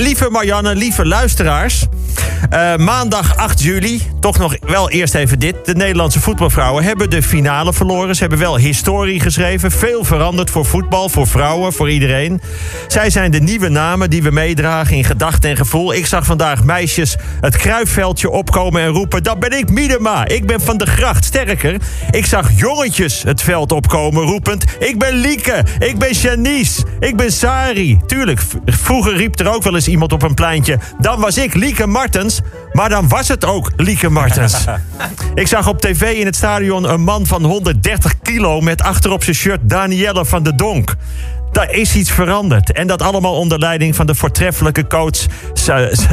lieve Marianne, lieve luisteraars. Uh, maandag 8 juli, toch nog wel eerst even dit. De Nederlandse voetbalvrouwen hebben de finale verloren. Ze hebben wel historie geschreven. Veel veranderd voor voetbal, voor vrouwen, voor iedereen. Zij zijn de nieuwe namen die we meedragen in gedachten en gevoel. Ik zag vandaag meisjes het kruifveldje opkomen en roepen... dat ben ik Miedema, ik ben van de gracht. Sterker, ik zag jongetjes het veld opkomen roepend... ik ben Lieke, ik ben Janice, ik ben Sari. Tuurlijk, vroeger riep er ook wel eens iemand op een pleintje... dan was ik Lieke Martens, maar dan was het ook Lieke Martens. ik zag op tv in het stadion een man van 130 kilo... met achterop zijn shirt Danielle van de Donk. Daar is iets veranderd. En dat allemaal onder leiding van de voortreffelijke coach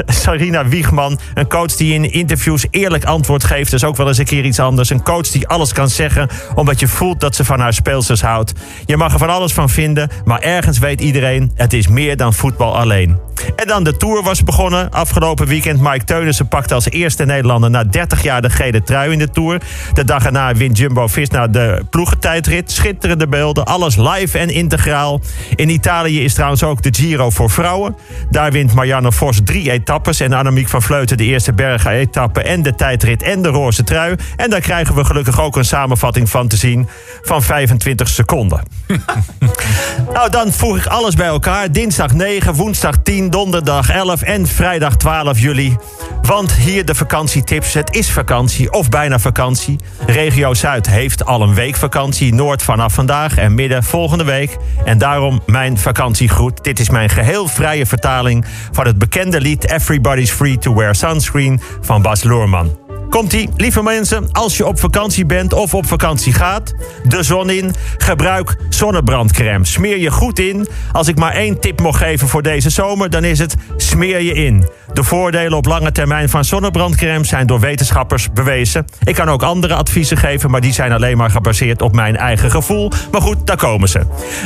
Sarina Wiegman. Een coach die in interviews eerlijk antwoord geeft. Dus ook wel eens een keer iets anders. Een coach die alles kan zeggen omdat je voelt dat ze van haar speelsters houdt. Je mag er van alles van vinden, maar ergens weet iedereen... het is meer dan voetbal alleen. En dan de Tour was begonnen. Afgelopen weekend Mike Teunissen pakte als eerste Nederlander... na 30 jaar de gele trui in de Tour. De dag erna wint Jumbo-Visma naar de ploegentijdrit. Schitterende beelden, alles live en integraal. In Italië is trouwens ook de Giro voor vrouwen. Daar wint Marianne Vos drie etappes... en Annemiek van Vleuten de eerste bergen-etappe... en de tijdrit en de roze trui. En daar krijgen we gelukkig ook een samenvatting van te zien... van 25 seconden. nou, dan voeg ik alles bij elkaar. Dinsdag 9, woensdag 10, donderdag 11 en vrijdag 12 juli. Want hier de vakantietips. Het is vakantie of bijna vakantie. Regio Zuid heeft al een week vakantie. Noord vanaf vandaag en midden volgende week. En daarom mijn vakantiegroet. Dit is mijn geheel vrije vertaling van het bekende lied Everybody's Free to Wear Sunscreen van Bas Loorman. Komt-ie, lieve mensen, als je op vakantie bent of op vakantie gaat, de zon in, gebruik zonnebrandcrème. Smeer je goed in. Als ik maar één tip mocht geven voor deze zomer, dan is het smeer je in. De voordelen op lange termijn van zonnebrandcrème zijn door wetenschappers bewezen. Ik kan ook andere adviezen geven, maar die zijn alleen maar gebaseerd op mijn eigen gevoel. Maar goed, daar komen ze.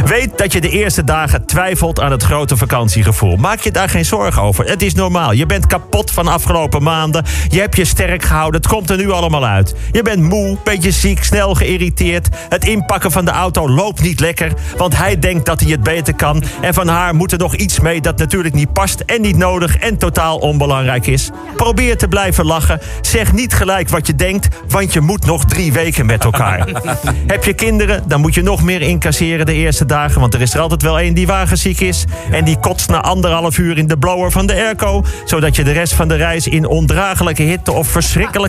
Weet dat je de eerste dagen twijfelt aan het grote vakantiegevoel. Maak je daar geen zorgen over. Het is normaal. Je bent kapot van afgelopen maanden. Je hebt je sterk gehouden. Het komt er nu allemaal uit. Je bent moe, beetje ziek, snel geïrriteerd. Het inpakken van de auto loopt niet lekker, want hij denkt dat hij het beter kan. En van haar moet er nog iets mee dat natuurlijk niet past en niet nodig en totaal onbelangrijk is. Probeer te blijven lachen. Zeg niet gelijk wat je denkt, want je moet nog drie weken met elkaar. Heb je kinderen, dan moet je nog meer incasseren de eerste dagen, want er is er altijd wel één die wagenziek is. En die kotst na anderhalf uur in de blower van de airco, zodat je de rest van de reis in ondraaglijke hitte of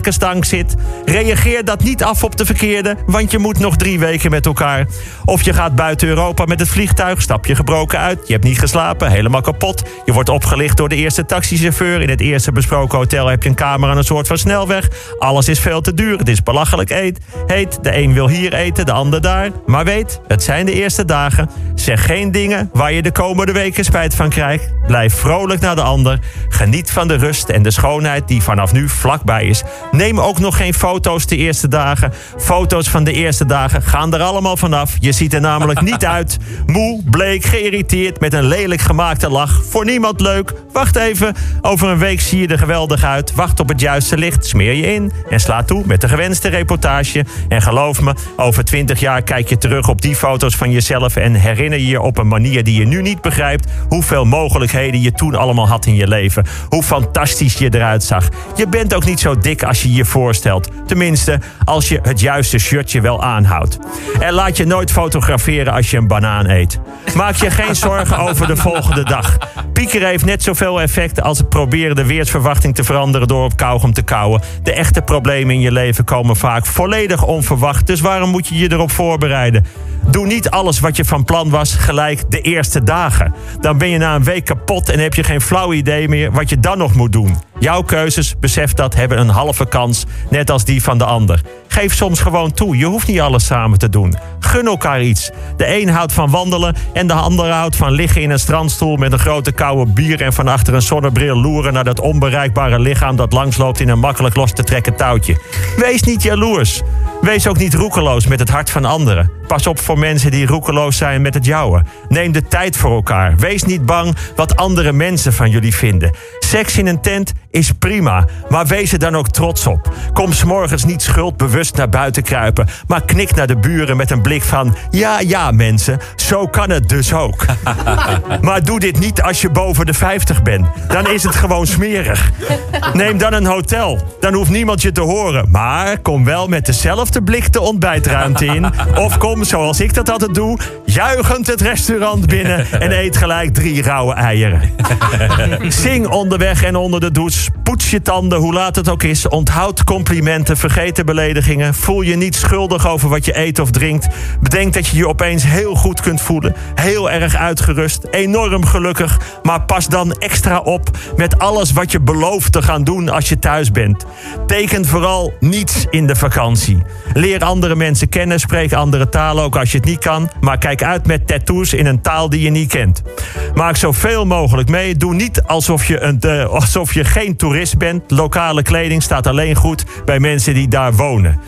stank zit. Reageer dat niet af op de verkeerde, want je moet nog drie weken met elkaar. Of je gaat buiten Europa met het vliegtuig, stap je gebroken uit, je hebt niet geslapen, helemaal kapot. Je wordt opgelicht door de eerste taxichauffeur. In het eerste besproken hotel heb je een kamer aan een soort van snelweg. Alles is veel te duur, het is belachelijk eet, heet. De een wil hier eten, de ander daar. Maar weet, het zijn de eerste dagen. Zeg geen dingen waar je de komende weken spijt van krijgt. Blijf vrolijk naar de ander. Geniet van de rust en de schoonheid die vanaf nu vlakbij is. Neem ook nog geen foto's de eerste dagen. Foto's van de eerste dagen gaan er allemaal vanaf. Je ziet er namelijk niet uit. Moe, bleek, geïrriteerd met een lelijk gemaakte lach. Voor niemand leuk. Wacht even. Over een week zie je er geweldig uit. Wacht op het juiste licht. Smeer je in. En sla toe met de gewenste reportage. En geloof me, over twintig jaar kijk je terug op die foto's van jezelf. En herinner je je op een manier die je nu niet begrijpt. Hoeveel mogelijkheden je toen allemaal had in je leven. Hoe fantastisch je eruit zag. Je bent ook niet zo dik als je je voorstelt. Tenminste, als je het juiste shirtje wel aanhoudt. En laat je nooit fotograferen als je een banaan eet. Maak je geen zorgen over de volgende dag. Pieker heeft net zoveel effect als het proberen de weersverwachting te veranderen door op kauwgom te kauwen. De echte problemen in je leven komen vaak volledig onverwacht. Dus waarom moet je je erop voorbereiden? Doe niet alles wat je van plan was gelijk de eerste dagen. Dan ben je na een week kapot en heb je geen flauw idee meer wat je dan nog moet doen. Jouw keuzes, besef dat, hebben een halve kans, net als die van de ander. Geef soms gewoon toe, je hoeft niet alles samen te doen. Gun elkaar iets. De een houdt van wandelen en de ander houdt van liggen in een strandstoel met een grote koude bier en van achter een zonnebril loeren naar dat onbereikbare lichaam dat langsloopt in een makkelijk los te trekken touwtje. Wees niet jaloers. Wees ook niet roekeloos met het hart van anderen. Pas op voor mensen die roekeloos zijn met het jouwe. Neem de tijd voor elkaar. Wees niet bang wat andere mensen van jullie vinden. Seks in een tent is prima, maar wees er dan ook trots op. Kom s'morgens niet schuldbewust naar buiten kruipen, maar knik naar de buren met een blik van: ja, ja, mensen, zo kan het dus ook. maar doe dit niet als je boven de 50 bent. Dan is het gewoon smerig. Neem dan een hotel. Dan hoeft niemand je te horen. Maar kom wel met dezelfde blik de ontbijtruimte in. Of kom, zoals ik dat altijd doe, juichend het restaurant binnen en eet gelijk drie rauwe eieren. Zing onderweg en onder de douche. News. Poets je tanden, hoe laat het ook is. Onthoud complimenten, vergeet de beledigingen. Voel je niet schuldig over wat je eet of drinkt. Bedenk dat je je opeens heel goed kunt voelen. Heel erg uitgerust, enorm gelukkig. Maar pas dan extra op met alles wat je belooft te gaan doen als je thuis bent. Teken vooral niets in de vakantie. Leer andere mensen kennen, spreek andere talen ook als je het niet kan. Maar kijk uit met tattoos in een taal die je niet kent. Maak zoveel mogelijk mee. Doe niet alsof je, een, uh, alsof je geen toerist bent. Lokale kleding staat alleen goed bij mensen die daar wonen.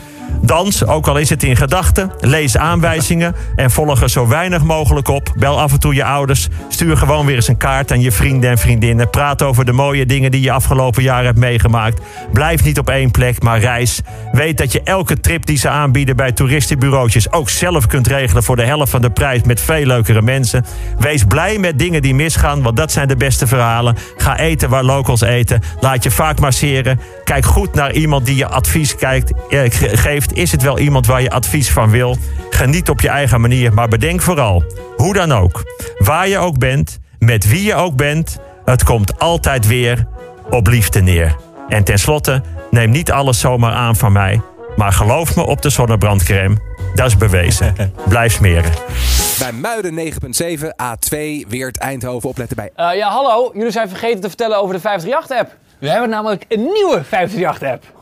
Dans, ook al is het in gedachten. Lees aanwijzingen en volg er zo weinig mogelijk op. Bel af en toe je ouders. Stuur gewoon weer eens een kaart aan je vrienden en vriendinnen. Praat over de mooie dingen die je afgelopen jaar hebt meegemaakt. Blijf niet op één plek, maar reis. Weet dat je elke trip die ze aanbieden bij toeristenbureautjes ook zelf kunt regelen voor de helft van de prijs met veel leukere mensen. Wees blij met dingen die misgaan, want dat zijn de beste verhalen. Ga eten waar locals eten. Laat je vaak masseren. Kijk goed naar iemand die je advies kijkt, eh, geeft is het wel iemand waar je advies van wil? Geniet op je eigen manier, maar bedenk vooral, hoe dan ook, waar je ook bent, met wie je ook bent, het komt altijd weer op liefde neer. En tenslotte, neem niet alles zomaar aan van mij, maar geloof me op de zonnebrandcrème. Dat is bewezen. Blijf smeren. Bij Muiden 9.7, A2, Weert, Eindhoven. Opletten bij. Uh, ja, hallo. Jullie zijn vergeten te vertellen over de 538-app. We hebben namelijk een nieuwe 538-app.